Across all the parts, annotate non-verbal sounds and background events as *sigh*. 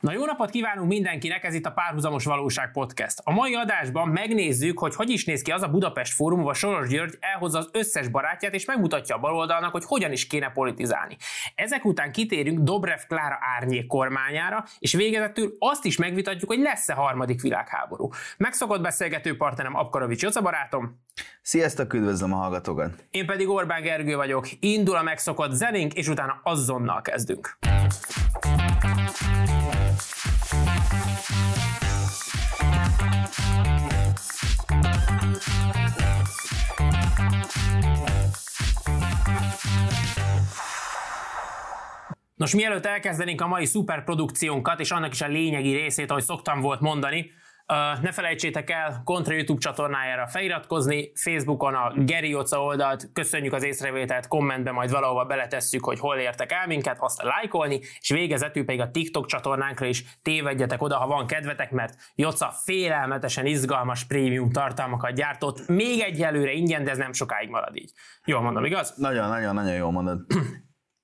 Na jó napot kívánunk mindenkinek, ez itt a Párhuzamos Valóság Podcast. A mai adásban megnézzük, hogy hogy is néz ki az a Budapest Fórum, ahol Soros György elhozza az összes barátját, és megmutatja a baloldalnak, hogy hogyan is kéne politizálni. Ezek után kitérünk Dobrev Klára árnyék kormányára, és végezetül azt is megvitatjuk, hogy lesz-e harmadik világháború. Megszokott beszélgető partnerem Apkarovics Jóca barátom. Sziasztok, üdvözlöm a hallgatókat! Én pedig Orbán Gergő vagyok. Indul a megszokott zenénk, és utána azonnal kezdünk. Nos, mielőtt elkezdenénk a mai szuperprodukciónkat, és annak is a lényegi részét, ahogy szoktam volt mondani, ne felejtsétek el Kontra YouTube csatornájára feliratkozni, Facebookon a Geri Oca oldalt, köszönjük az észrevételt, kommentbe majd valahova beletesszük, hogy hol értek el minket, azt lájkolni, és végezetül pedig a TikTok csatornánkra is tévedjetek oda, ha van kedvetek, mert Joca félelmetesen izgalmas prémium tartalmakat gyártott, még egyelőre ingyen, de ez nem sokáig marad így. Jól mondom, igaz? Nagyon, nagyon, nagyon jól mondod.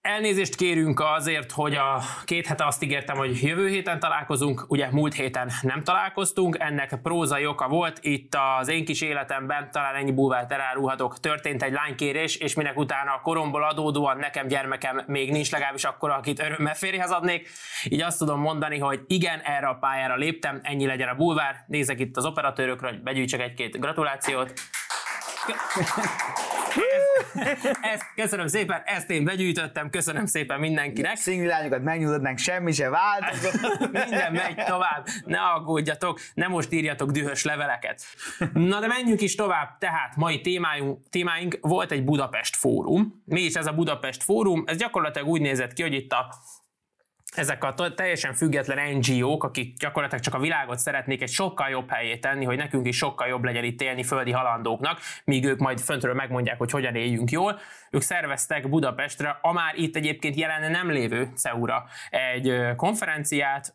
Elnézést kérünk azért, hogy a két hete azt ígértem, hogy jövő héten találkozunk, ugye múlt héten nem találkoztunk, ennek prózai oka volt, itt az én kis életemben, talán ennyi búvált elárulhatok, történt egy lánykérés, és minek utána a koromból adódóan nekem gyermekem még nincs, legalábbis akkor, akit örömmel férjhez adnék, így azt tudom mondani, hogy igen, erre a pályára léptem, ennyi legyen a bulvár, nézek itt az operatőrökről, hogy begyűjtsek egy-két gratulációt. *laughs* Ezt, *laughs* ezt, köszönöm szépen, ezt én begyűjtöttem, köszönöm szépen mindenkinek. Szingvilányokat megnyújthatnánk, semmi se vált. *laughs* Minden megy tovább, ne aggódjatok, ne most írjatok dühös leveleket. Na de menjünk is tovább, tehát mai témáink, témáink volt egy Budapest fórum. Mi is ez a Budapest fórum? Ez gyakorlatilag úgy nézett ki, hogy itt a ezek a teljesen független NGO-k, akik gyakorlatilag csak a világot szeretnék egy sokkal jobb helyé tenni, hogy nekünk is sokkal jobb legyen itt élni földi halandóknak, míg ők majd föntről megmondják, hogy hogyan éljünk jól. Ők szerveztek Budapestre, a már itt egyébként jelen nem lévő CEU-ra egy konferenciát,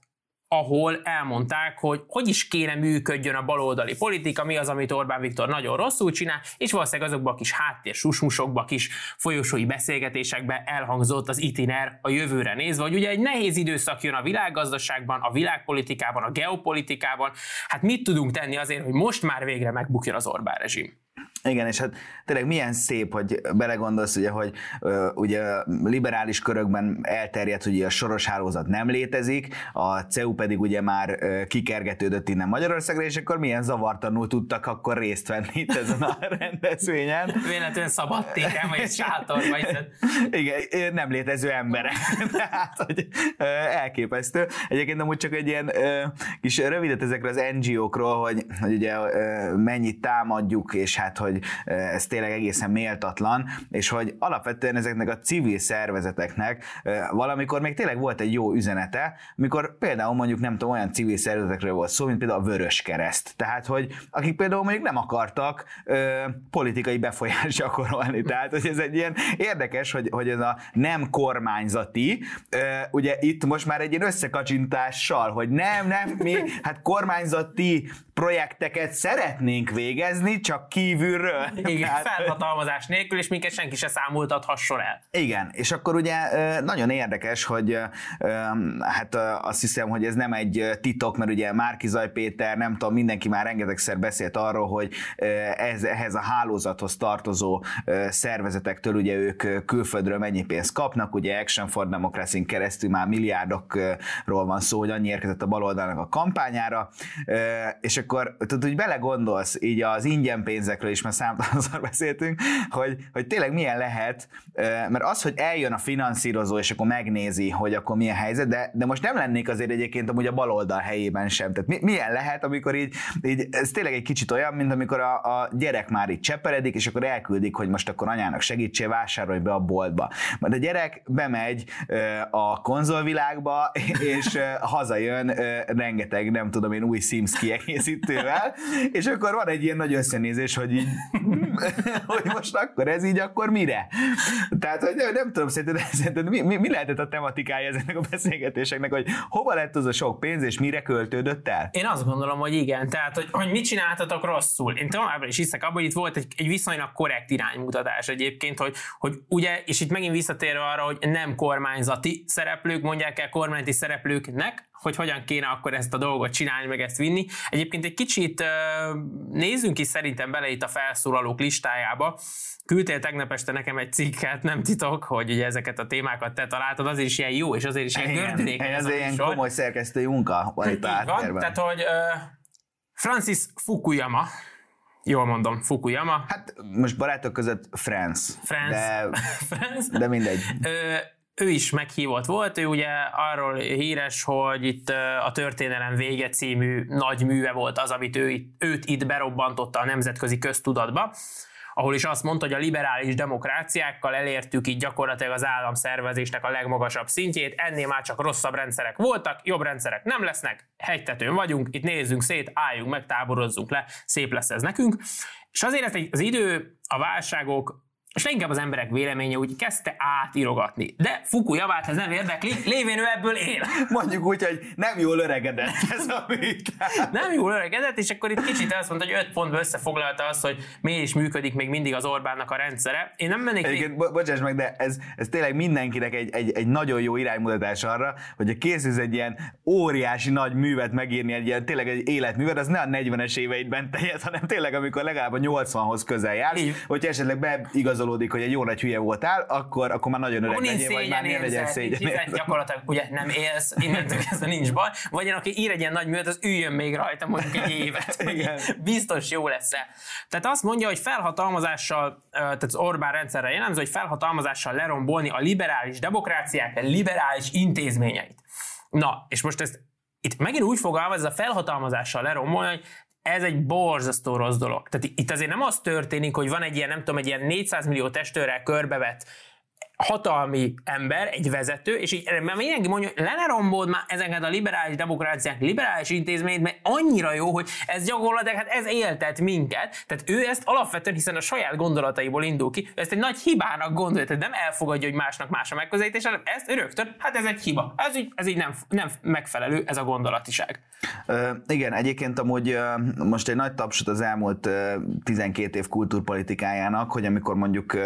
ahol elmondták, hogy hogy is kéne működjön a baloldali politika, mi az, amit Orbán Viktor nagyon rosszul csinál, és valószínűleg azokban a kis háttér susmusokban, kis folyosói beszélgetésekben elhangzott az itiner a jövőre nézve, hogy ugye egy nehéz időszak jön a világgazdaságban, a világpolitikában, a geopolitikában, hát mit tudunk tenni azért, hogy most már végre megbukjon az Orbán rezsim? Igen, és hát tényleg milyen szép, hogy belegondolsz, ugye, hogy uh, ugye liberális körökben elterjedt, hogy a soros hálózat nem létezik, a CEU pedig ugye már uh, kikergetődött innen Magyarországra, és akkor milyen zavartanul tudtak akkor részt venni itt ezen a *laughs* rendezvényen. Véletlenül szabadték vagy sátorba. Igen, nem létező emberek. *laughs* Tehát, hogy uh, elképesztő. Egyébként amúgy csak egy ilyen uh, kis rövidet ezekre az NGO-król, hogy, hogy ugye uh, mennyit támadjuk, és hát, hogy ez tényleg egészen méltatlan, és hogy alapvetően ezeknek a civil szervezeteknek valamikor még tényleg volt egy jó üzenete, mikor például mondjuk nem tudom, olyan civil szervezetekről volt szó, mint például a Vörös Kereszt. Tehát, hogy akik például mondjuk nem akartak ö, politikai befolyást gyakorolni. Tehát, hogy ez egy ilyen érdekes, hogy, hogy ez a nem kormányzati, ö, ugye itt most már egy ilyen összekacsintással, hogy nem, nem, mi, hát kormányzati projekteket szeretnénk végezni, csak kívülről. *laughs* Igen, hát, felhatalmazás nélkül, és minket senki se számoltathasson el. Igen, és akkor ugye nagyon érdekes, hogy hát azt hiszem, hogy ez nem egy titok, mert ugye Márki Zaj Péter, nem tudom, mindenki már rengetegszer beszélt arról, hogy ez, ehhez a hálózathoz tartozó szervezetektől ugye ők külföldről mennyi pénzt kapnak, ugye Action for Democracy keresztül már milliárdokról van szó, hogy annyi érkezett a baloldalnak a kampányára, és akkor tudod, hogy belegondolsz így az ingyen pénzekről is, mert számtalanszor *laughs* beszéltünk, hogy, hogy tényleg milyen lehet, mert az, hogy eljön a finanszírozó, és akkor megnézi, hogy akkor milyen helyzet, de, de most nem lennék azért egyébként amúgy a baloldal helyében sem. Tehát mi, milyen lehet, amikor így, így, ez tényleg egy kicsit olyan, mint amikor a, a gyerek már így cseperedik, és akkor elküldik, hogy most akkor anyának segítsél, vásárolj be a boltba. Majd a gyerek bemegy a konzolvilágba, *laughs* és hazajön rengeteg, nem tudom én, új Sims kiegészít kiegészítővel, és akkor van egy ilyen nagy összenézés, hogy így, *laughs* hogy most akkor ez így, akkor mire? Tehát, hogy nem, nem tudom, szerinted, *laughs* szerinted mi, mi, mi lehetett a tematikája ezeknek a beszélgetéseknek, hogy hova lett az a sok pénz, és mire költődött el? Én azt gondolom, hogy igen. Tehát, hogy, hogy mit csináltatok rosszul. Én továbbra is hiszek abban, hogy itt volt egy, egy viszonylag korrekt iránymutatás egyébként, hogy, hogy ugye, és itt megint visszatérve arra, hogy nem kormányzati szereplők mondják el kormányzati szereplőknek, hogy hogyan kéne akkor ezt a dolgot csinálni, meg ezt vinni. Egyébként egy kicsit nézzünk is szerintem bele itt a felszólalók listájába. Küldtél tegnap este nekem egy cikket, nem titok, hogy ugye ezeket a témákat te találtad, azért is ilyen jó, és azért is ilyen gördülékeny ez, ez ilyen komoly szerkesztői munka van itt a van, tehát hogy Francis Fukuyama, Jól mondom, Fukuyama. Hát most barátok között France. France. De, *laughs* France. de mindegy. Ö, ő is meghívott volt, ő ugye arról híres, hogy itt a Történelem vége című nagy műve volt az, amit ő, őt itt berobbantotta a nemzetközi köztudatba ahol is azt mondta, hogy a liberális demokráciákkal elértük így gyakorlatilag az államszervezésnek a legmagasabb szintjét, ennél már csak rosszabb rendszerek voltak, jobb rendszerek nem lesznek, hegytetőn vagyunk, itt nézzünk szét, álljunk meg, táborozzunk le, szép lesz ez nekünk. És azért az idő, a válságok, és leginkább az emberek véleménye úgy kezdte átirogatni. De Fukuyamát ez nem érdekli, lévén ő ebből él. Mondjuk úgy, hogy nem jól öregedett ez a műt. Nem jól öregedett, és akkor itt kicsit azt mondta, hogy öt pontba összefoglalta azt, hogy mi is működik még mindig az Orbánnak a rendszere. Én nem mennék... Egyébként, bo- bocsáss meg, de ez, ez tényleg mindenkinek egy, egy, egy nagyon jó iránymutatás arra, hogy a készülsz egy ilyen óriási nagy művet megírni, egy ilyen tényleg egy életművet, az ne a 40-es éveidben teljes, hanem tényleg amikor legalább a 80-hoz közel jársz, hogy esetleg beigaz igazolódik, hogy egy jó nagy hülye voltál, akkor, akkor már nagyon öreg legyél, vagy már nem legyen szégyen. Gyakorlatilag ugye nem élsz, innentől kezdve nincs baj. Vagy én, aki ír egy ilyen nagy művet, az üljön még rajta mondjuk egy évet. biztos jó lesz -e. Tehát azt mondja, hogy felhatalmazással, tehát az Orbán rendszerre jellemző, hogy felhatalmazással lerombolni a liberális demokráciák, a liberális intézményeit. Na, és most ezt itt megint úgy fogalmaz, ez a felhatalmazással lerombolni, hogy ez egy borzasztó rossz dolog. Tehát itt azért nem az történik, hogy van egy ilyen, nem tudom, egy ilyen 400 millió testőrrel körbevett hatalmi ember, egy vezető, és így mert mindenki mondja, hogy le ne rombold már ezeket a liberális demokráciák, liberális intézményt, mert annyira jó, hogy ez gyakorlatilag, hát ez éltet minket. Tehát ő ezt alapvetően, hiszen a saját gondolataiból indul ki, ezt egy nagy hibának gondolja, tehát nem elfogadja, hogy másnak más a megközelítés, hanem ezt rögtön, hát ez egy hiba. Ez így, ez így nem, nem megfelelő, ez a gondolatiság. Uh, igen, egyébként amúgy most egy nagy tapsot az elmúlt uh, 12 év kultúrpolitikájának, hogy amikor mondjuk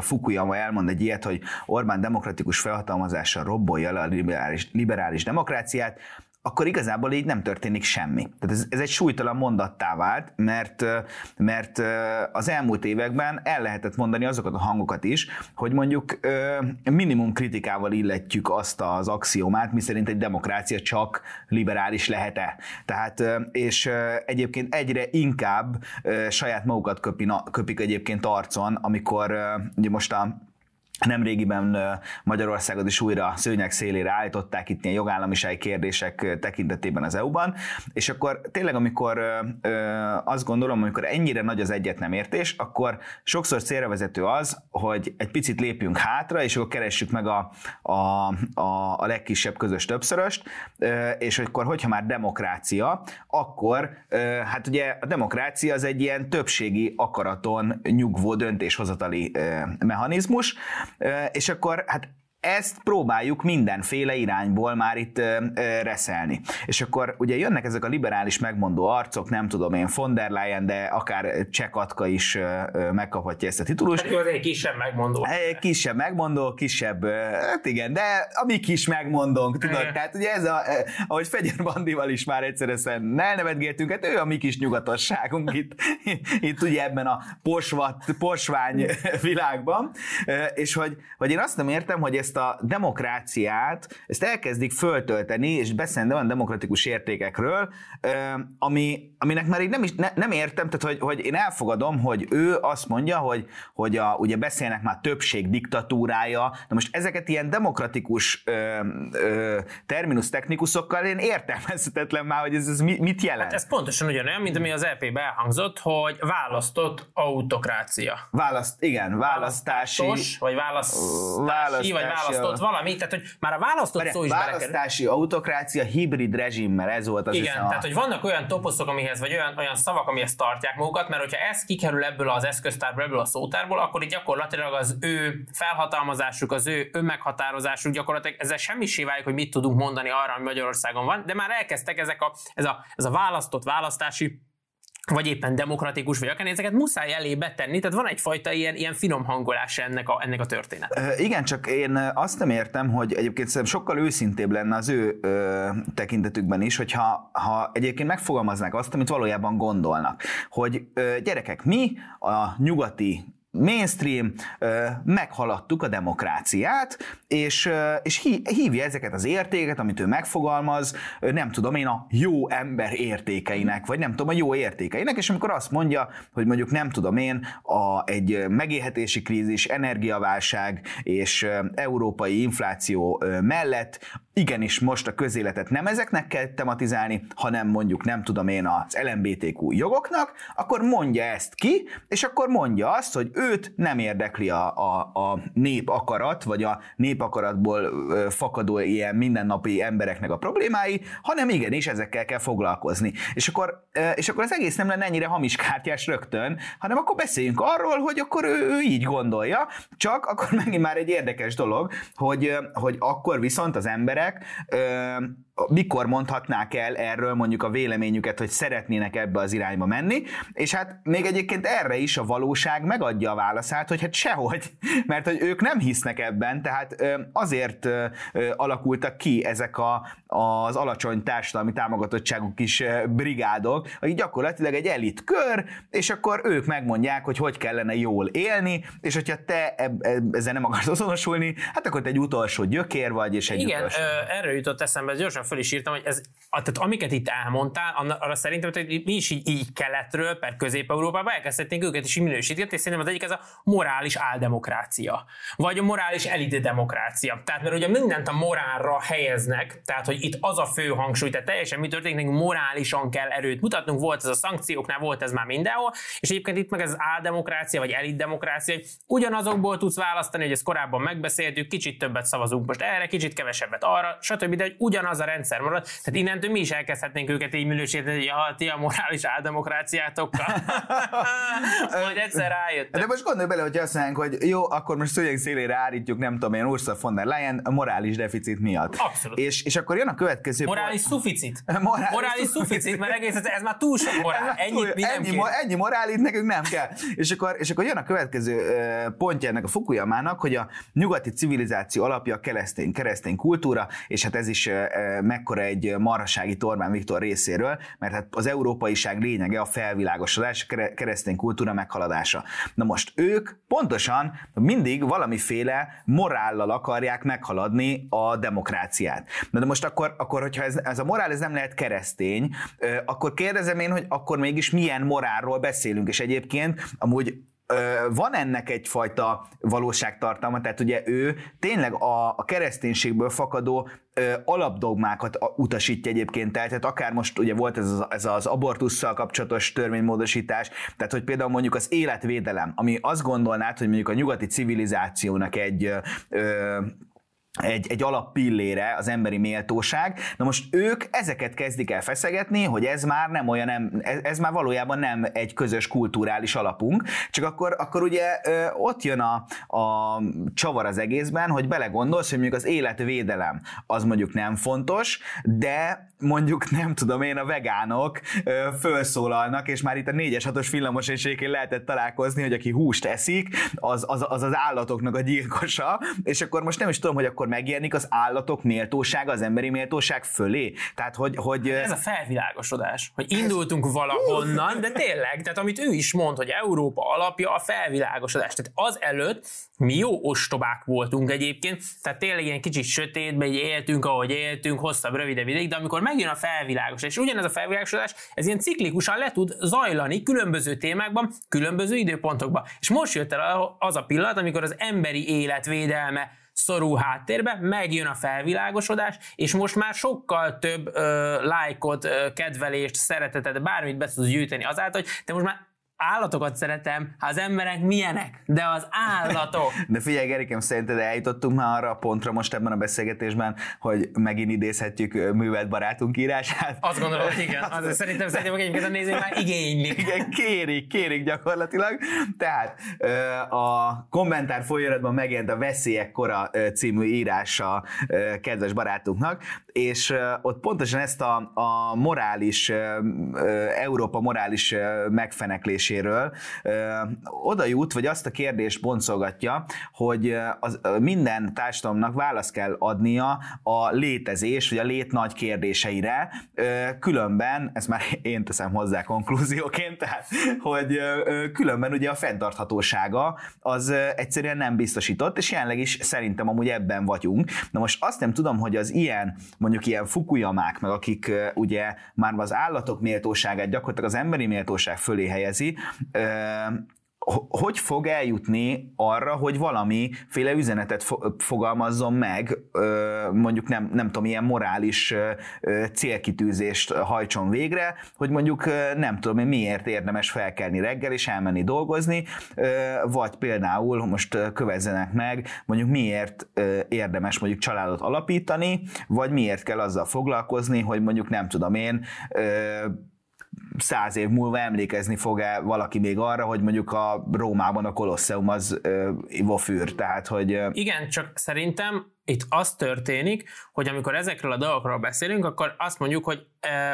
Fukuyama elmond egy ilyet, hogy hogy Orbán demokratikus felhatalmazással robbolja le a liberális, liberális demokráciát, akkor igazából így nem történik semmi. Tehát ez, ez egy súlytalan mondattá vált, mert, mert az elmúlt években el lehetett mondani azokat a hangokat is, hogy mondjuk minimum kritikával illetjük azt az axiomát, miszerint egy demokrácia csak liberális lehet-e. Tehát, és egyébként egyre inkább saját magukat köpi, köpik egyébként arcon, amikor ugye most a Nemrégiben Magyarországot is újra szőnyek szélére állították itt ilyen jogállamisági kérdések tekintetében az EU-ban, és akkor tényleg, amikor azt gondolom, amikor ennyire nagy az egyet nem értés, akkor sokszor célra vezető az, hogy egy picit lépjünk hátra, és akkor keressük meg a, a, a, a legkisebb közös többszöröst, és akkor, hogyha már demokrácia, akkor hát ugye a demokrácia az egy ilyen többségi akaraton nyugvó döntéshozatali mechanizmus, és akkor hát ezt próbáljuk mindenféle irányból már itt ö, ö, reszelni. És akkor ugye jönnek ezek a liberális megmondó arcok, nem tudom én, von der Leyen, de akár Csekatka is ö, ö, megkaphatja ezt a titulust. Hát az egy kisebb megmondó. Egy kisebb megmondó, kisebb, hát igen, de a mi kis megmondónk, tudod, tehát ugye ez a, ahogy Fegyer Bandival is már egyszer ezt elnevetgéltünk, hát ő a mi kis nyugatosságunk itt, itt ugye ebben a posvat, posvány világban, és hogy, hogy én azt nem értem, hogy ezt ezt a demokráciát, ezt elkezdik föltölteni, és beszélni olyan demokratikus értékekről, ami, aminek már így nem, is, ne, nem értem, tehát hogy, hogy én elfogadom, hogy ő azt mondja, hogy, hogy a, ugye beszélnek már többség diktatúrája, de most ezeket ilyen demokratikus ö, ö, terminus technikusokkal én értelmezhetetlen már, hogy ez, ez mit jelent. Hát ez pontosan ugyanolyan, mint ami az EP-be elhangzott, hogy választott autokrácia. Választ, igen, választási... Választos, vagy választási, választási vagy választott valami, tehát hogy már a választott Várj, szó is Választási belekerül. autokrácia hibrid rezsimmel, ez volt az Igen, hiszem, tehát hogy vannak olyan toposzok, amihez, vagy olyan, olyan szavak, amihez tartják magukat, mert hogyha ez kikerül ebből az eszköztárból, ebből a szótárból, akkor itt gyakorlatilag az ő felhatalmazásuk, az ő önmeghatározásuk gyakorlatilag ezzel semmi válik, hogy mit tudunk mondani arra, ami Magyarországon van, de már elkezdtek ezek a, ez, a, ez a választott választási vagy éppen demokratikus, vagy akár ezeket muszáj elébe tenni, tehát van egyfajta ilyen, ilyen finom hangolás ennek a, ennek a történetnek. Igen, csak én azt nem értem, hogy egyébként szerintem sokkal őszintébb lenne az ő ö, tekintetükben is, hogyha ha egyébként megfogalmaznák azt, amit valójában gondolnak. Hogy ö, gyerekek, mi a nyugati mainstream, meghaladtuk a demokráciát, és, és hívja ezeket az értéket, amit ő megfogalmaz, nem tudom én, a jó ember értékeinek, vagy nem tudom, a jó értékeinek, és amikor azt mondja, hogy mondjuk nem tudom én, a, egy megélhetési krízis, energiaválság és európai infláció mellett igenis most a közéletet nem ezeknek kell tematizálni, hanem mondjuk nem tudom én az LMBTQ jogoknak, akkor mondja ezt ki, és akkor mondja azt, hogy őt nem érdekli a, a, a nép akarat, vagy a nép akaratból fakadó ilyen mindennapi embereknek a problémái, hanem igenis ezekkel kell foglalkozni. És akkor, és akkor az egész nem lenne ennyire hamis kártyás rögtön, hanem akkor beszéljünk arról, hogy akkor ő, ő így gondolja, csak akkor *laughs* megint már egy érdekes dolog, hogy, hogy akkor viszont az emberek mikor mondhatnák el erről mondjuk a véleményüket, hogy szeretnének ebbe az irányba menni, és hát még egyébként erre is a valóság megadja a válaszát, hogy hát sehogy, *laughs* mert hogy ők nem hisznek ebben, tehát azért alakultak ki ezek a, az alacsony társadalmi támogatottságú kis brigádok, akik gyakorlatilag egy elit kör, és akkor ők megmondják, hogy hogy kellene jól élni, és hogyha te ezzel nem akarsz *laughs* azonosulni, hát akkor te egy utolsó gyökér vagy, és egy Igen, utolsó... erről jutott eszembe, gyorsan föl is írtam, hogy ez, tehát amiket itt elmondtál, arra szerintem, hogy mi is így, így keletről, per Közép-Európába elkezdhetnénk őket is minősíteni, és szerintem az egyik ez a morális áldemokrácia, vagy a morális elite demokrácia. Tehát mert ugye mindent a morálra helyeznek, tehát hogy itt az a fő hangsúly, tehát teljesen mi történik, morálisan kell erőt mutatnunk, volt ez a szankcióknál, volt ez már mindenhol, és egyébként itt meg ez az áldemokrácia, vagy elit demokrácia, hogy ugyanazokból tudsz választani, hogy ezt korábban megbeszéltük, kicsit többet szavazunk most erre, kicsit kevesebbet arra, stb. De hogy ugyanaz a rendszer marad. Tehát innentől mi is elkezdhetnénk őket így minősíteni, hogy ja, ti a morális áldemokráciátokkal. *laughs* hogy egyszer rájött. De most gondolj bele, hogy azt mondják, hogy jó, akkor most szőnyeg szélére állítjuk, nem tudom én, Ursula von der Leyen a morális deficit miatt. Abszolút. És, és akkor jön a következő... Morális pont. szuficit. *laughs* Morális, morális szuficit, mert egész ez, ez már túl sok morál. Ennyit mi nem ennyi, mo- ennyi morál itt nekünk nem kell. és, akkor, és akkor jön a következő pontja ennek a Fukuyamának, hogy a nyugati civilizáció alapja a keresztény, keresztény kultúra, és hát ez is mekkora egy marhasági Orbán Viktor részéről, mert hát az európaiság lényege a felvilágosodás, a keresztény kultúra meghaladása. Na most ők pontosan mindig valamiféle morállal akarják meghaladni a demokráciát. Na de most akkor, akkor hogyha ez, ez a morál ez nem lehet keresztény, akkor kérdezem én, hogy akkor mégis milyen morálról beszélünk, és egyébként amúgy van ennek egyfajta valóságtartalma, tehát ugye ő tényleg a, a kereszténységből fakadó ö, alapdogmákat utasítja egyébként el, tehát akár most ugye volt ez az, ez az abortussal kapcsolatos törvénymódosítás, tehát hogy például mondjuk az életvédelem, ami azt gondolnád, hogy mondjuk a nyugati civilizációnak egy ö, egy, egy alappillére az emberi méltóság. Na most ők ezeket kezdik el feszegetni, hogy ez már nem olyan, nem, ez, ez már valójában nem egy közös kulturális alapunk, csak akkor, akkor ugye ö, ott jön a, a csavar az egészben, hogy belegondolsz, hogy mondjuk az életvédelem az mondjuk nem fontos, de mondjuk nem tudom én, a vegánok ö, felszólalnak, és már itt a 4-es 6-os villamos lehetett találkozni, hogy aki húst eszik, az az, az az állatoknak a gyilkosa, és akkor most nem is tudom, hogy akkor megjelenik az állatok méltósága az emberi méltóság fölé. Tehát, hogy, hogy Ez a felvilágosodás, hogy indultunk valahonnan, de tényleg, tehát amit ő is mond, hogy Európa alapja a felvilágosodás. Tehát az előtt mi jó ostobák voltunk egyébként, tehát tényleg ilyen kicsit sötétben éltünk, ahogy éltünk, hosszabb, rövidebb ideig, de amikor megjön a felvilágosodás, és ugyanez a felvilágosodás, ez ilyen ciklikusan le tud zajlani különböző témákban, különböző időpontokban. És most jött el az a pillanat, amikor az emberi életvédelme szorul háttérbe, megjön a felvilágosodás, és most már sokkal több ö, lájkot, ö, kedvelést, szeretetet, bármit be tudsz gyűjteni azáltal, hogy te most már állatokat szeretem, ha az emberek milyenek, de az állatok. *laughs* De figyelj, Gerikem, szerinted eljutottunk már arra a pontra most ebben a beszélgetésben, hogy megint idézhetjük művelt barátunk írását? Azt gondolom, hogy igen. *laughs* Az, szerintem, szerintem egyébként a nézők már igénylik. Igen, kérik, kérik gyakorlatilag. Tehát a kommentár folyamatban megjelent a Veszélyek kora című írása kedves barátunknak, és ott pontosan ezt a, a morális, Európa morális megfenekléséről oda jut, vagy azt a kérdést boncolgatja, hogy az, minden társadalomnak választ kell adnia a létezés, vagy a lét nagy kérdéseire, különben, ezt már *laughs* én teszem hozzá konklúzióként, tehát, hogy különben ugye a fenntarthatósága az egyszerűen nem biztosított, és jelenleg is szerintem amúgy ebben vagyunk. Na most azt nem tudom, hogy az ilyen, mondjuk ilyen fukuyamák, meg akik ugye már az állatok méltóságát gyakorlatilag az emberi méltóság fölé helyezi, hogy fog eljutni arra, hogy valamiféle üzenetet fogalmazzon meg, mondjuk nem, nem tudom, ilyen morális célkitűzést hajtson végre, hogy mondjuk nem tudom miért érdemes felkelni reggel és elmenni dolgozni, vagy például most kövezzenek meg, mondjuk miért érdemes mondjuk családot alapítani, vagy miért kell azzal foglalkozni, hogy mondjuk nem tudom én száz év múlva emlékezni fog-e valaki még arra, hogy mondjuk a Rómában a Kolosseum az ivófűr, tehát hogy... Igen, csak szerintem itt az történik, hogy amikor ezekről a dolgokról beszélünk, akkor azt mondjuk, hogy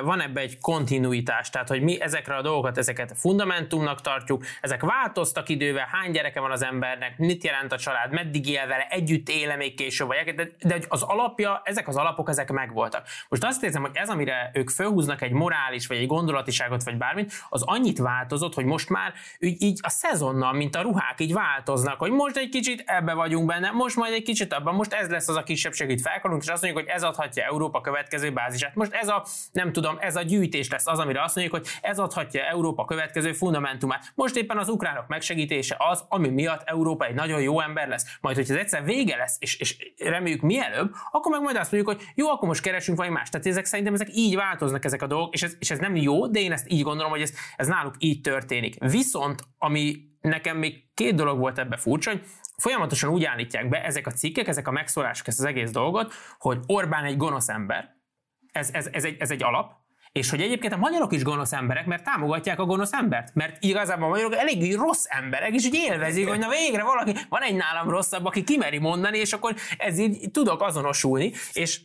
van ebbe egy kontinuitás, tehát hogy mi ezekre a dolgokat, ezeket fundamentumnak tartjuk, ezek változtak idővel, hány gyereke van az embernek, mit jelent a család, meddig él vele, együtt éle még később, vagy, de, de az alapja, ezek az alapok, ezek megvoltak. Most azt érzem, hogy ez, amire ők fölhúznak egy morális, vagy egy gondolatiságot, vagy bármit, az annyit változott, hogy most már így, így a szezonnal, mint a ruhák, így változnak, hogy most egy kicsit ebbe vagyunk benne, most majd egy kicsit abban, most ez lesz az a kisebbség, itt felkarunk, és azt mondjuk, hogy ez adhatja Európa következő bázisát. Most ez a nem tudom, ez a gyűjtés lesz az, amire azt mondjuk, hogy ez adhatja Európa következő fundamentumát. Most éppen az ukránok megsegítése az, ami miatt Európa egy nagyon jó ember lesz. Majd, hogyha ez egyszer vége lesz, és, és reméljük mielőbb, akkor meg majd azt mondjuk, hogy jó, akkor most keresünk valami más. Tehát ezek szerintem ezek így változnak ezek a dolgok, és ez, és ez nem jó, de én ezt így gondolom, hogy ez, ez náluk így történik. Viszont, ami nekem még két dolog volt ebbe furcsa, hogy folyamatosan úgy állítják be ezek a cikkek, ezek a megszólások, ezt az egész dolgot, hogy Orbán egy gonosz ember, ez, ez, ez, egy, ez egy alap, és hogy egyébként a magyarok is gonosz emberek, mert támogatják a gonosz embert. Mert igazából a magyarok elég rossz emberek, és úgy élvezik, hogy na végre valaki, van egy nálam rosszabb, aki kimeri mondani, és akkor ez így tudok azonosulni. És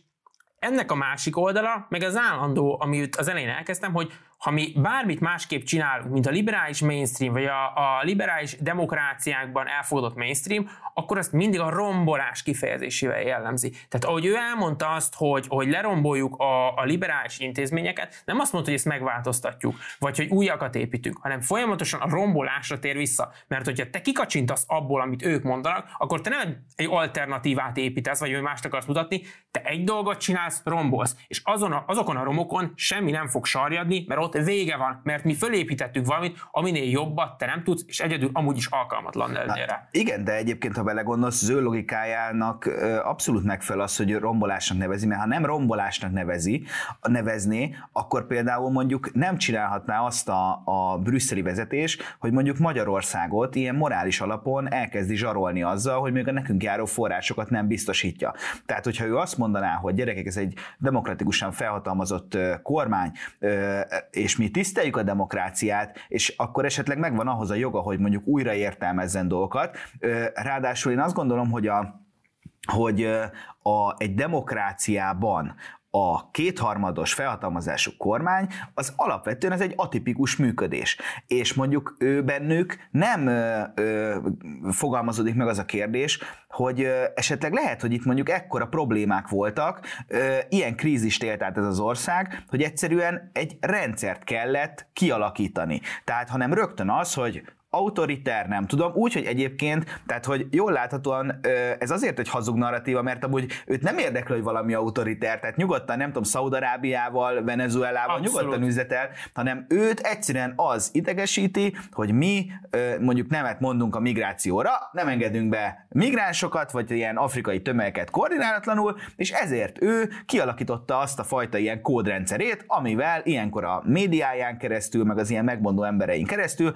ennek a másik oldala, meg az állandó, amit az elején elkezdtem, hogy ha mi bármit másképp csinálunk, mint a liberális mainstream, vagy a, a liberális demokráciákban elfogadott mainstream, akkor azt mindig a rombolás kifejezésével jellemzi. Tehát ahogy ő elmondta azt, hogy, hogy leromboljuk a, a liberális intézményeket, nem azt mondta, hogy ezt megváltoztatjuk, vagy hogy újakat építünk, hanem folyamatosan a rombolásra tér vissza. Mert hogyha te kikacsintasz abból, amit ők mondanak, akkor te nem egy alternatívát építesz, vagy ő mást akarsz mutatni, te egy dolgot csinálsz, rombolsz. És azon a, azokon a romokon semmi nem fog sarjadni, mert ott vége van, mert mi fölépítettük valamit, aminél jobbat te nem tudsz, és egyedül amúgy is alkalmatlan lennél rá. Igen, de egyébként, ha belegondolsz, az ő logikájának abszolút megfelel az, hogy rombolásnak nevezi, mert ha nem rombolásnak nevezi, nevezné, akkor például mondjuk nem csinálhatná azt a, a brüsszeli vezetés, hogy mondjuk Magyarországot ilyen morális alapon elkezdi zsarolni azzal, hogy még a nekünk járó forrásokat nem biztosítja. Tehát, hogyha ő azt mondaná, hogy gyerekek, ez egy demokratikusan felhatalmazott kormány, és mi tiszteljük a demokráciát, és akkor esetleg megvan ahhoz a joga, hogy mondjuk újra értelmezzen dolgokat. Ráadásul én azt gondolom, hogy a hogy a, egy demokráciában a kétharmados felhatalmazású kormány az alapvetően ez egy atipikus működés. És mondjuk ő bennük nem ö, ö, fogalmazódik meg az a kérdés, hogy ö, esetleg lehet, hogy itt mondjuk ekkora problémák voltak, ö, ilyen krízist élt át ez az ország, hogy egyszerűen egy rendszert kellett kialakítani. Tehát hanem rögtön az, hogy autoriter, nem tudom, úgy, hogy egyébként, tehát hogy jól láthatóan ez azért egy hazug narratíva, mert amúgy őt nem érdekli, hogy valami autoriter, tehát nyugodtan, nem tudom, Szaudarábiával, Venezuelával Abszolút. nyugodtan üzletel, hanem őt egyszerűen az idegesíti, hogy mi mondjuk nemet mondunk a migrációra, nem engedünk be migránsokat, vagy ilyen afrikai tömegeket koordinálatlanul, és ezért ő kialakította azt a fajta ilyen kódrendszerét, amivel ilyenkor a médiáján keresztül, meg az ilyen megmondó embereink keresztül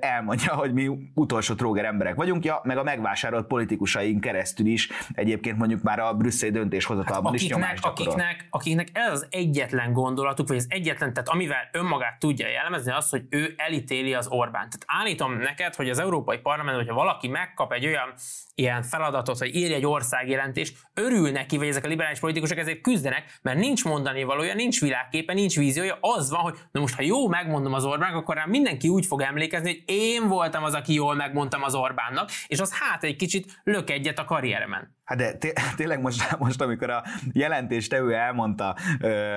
elmondja, hogy mi utolsó tróger emberek vagyunk, ja, meg a megvásárolt politikusaink keresztül is egyébként mondjuk már a brüsszeli döntéshozatalban hát, is nyomást akiknek, akiknek ez az egyetlen gondolatuk, vagy az egyetlen, tehát amivel önmagát tudja jellemezni, az, hogy ő elítéli az Orbán. Tehát állítom neked, hogy az Európai Parlament, hogyha valaki megkap egy olyan ilyen feladatot, hogy írja egy országjelentést, örül neki, vagy ezek a liberális politikusok ezért küzdenek, mert nincs mondani valója, nincs világképe, nincs víziója, az van, hogy na most ha jó megmondom az Orbán, akkor rám mindenki úgy fog emlékezni, hogy én voltam az, aki jól megmondtam az Orbánnak, és az hát egy kicsit lök egyet a karrieremen. Hát de té- *laughs* tényleg most, most, amikor a jelentéstevő elmondta,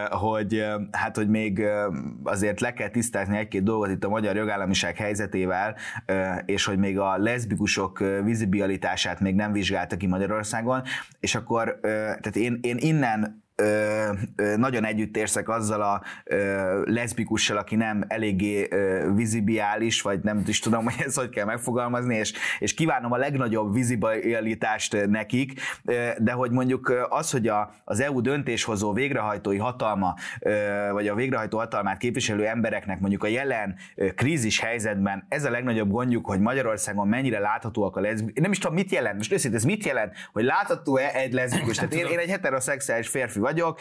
hogy hát, hogy még azért le kell tisztázni egy-két dolgot itt a magyar jogállamiság helyzetével, és hogy még a leszbikusok vizibilitását még nem vizsgálta ki Magyarországon, és akkor tehát én, én innen ö, ö, nagyon együtt érzek azzal a ö, leszbikussal, aki nem eléggé ö, vizibiális, vagy nem is tudom, hogy ezt hogy kell megfogalmazni, és, és kívánom a legnagyobb vizibilitást nekik, ö, de hogy mondjuk az, hogy a, az EU döntéshozó végrehajtói hatalma, ö, vagy a végrehajtó hatalmát képviselő embereknek mondjuk a jelen ö, krízis helyzetben ez a legnagyobb gondjuk, hogy Magyarországon mennyire láthatóak a leszbikus, nem is tudom, mit jelent, most őszintén, ez mit jelent, hogy látható-e egy leszbikus, tehát én, én egy heteroszexuális férfi vagyok,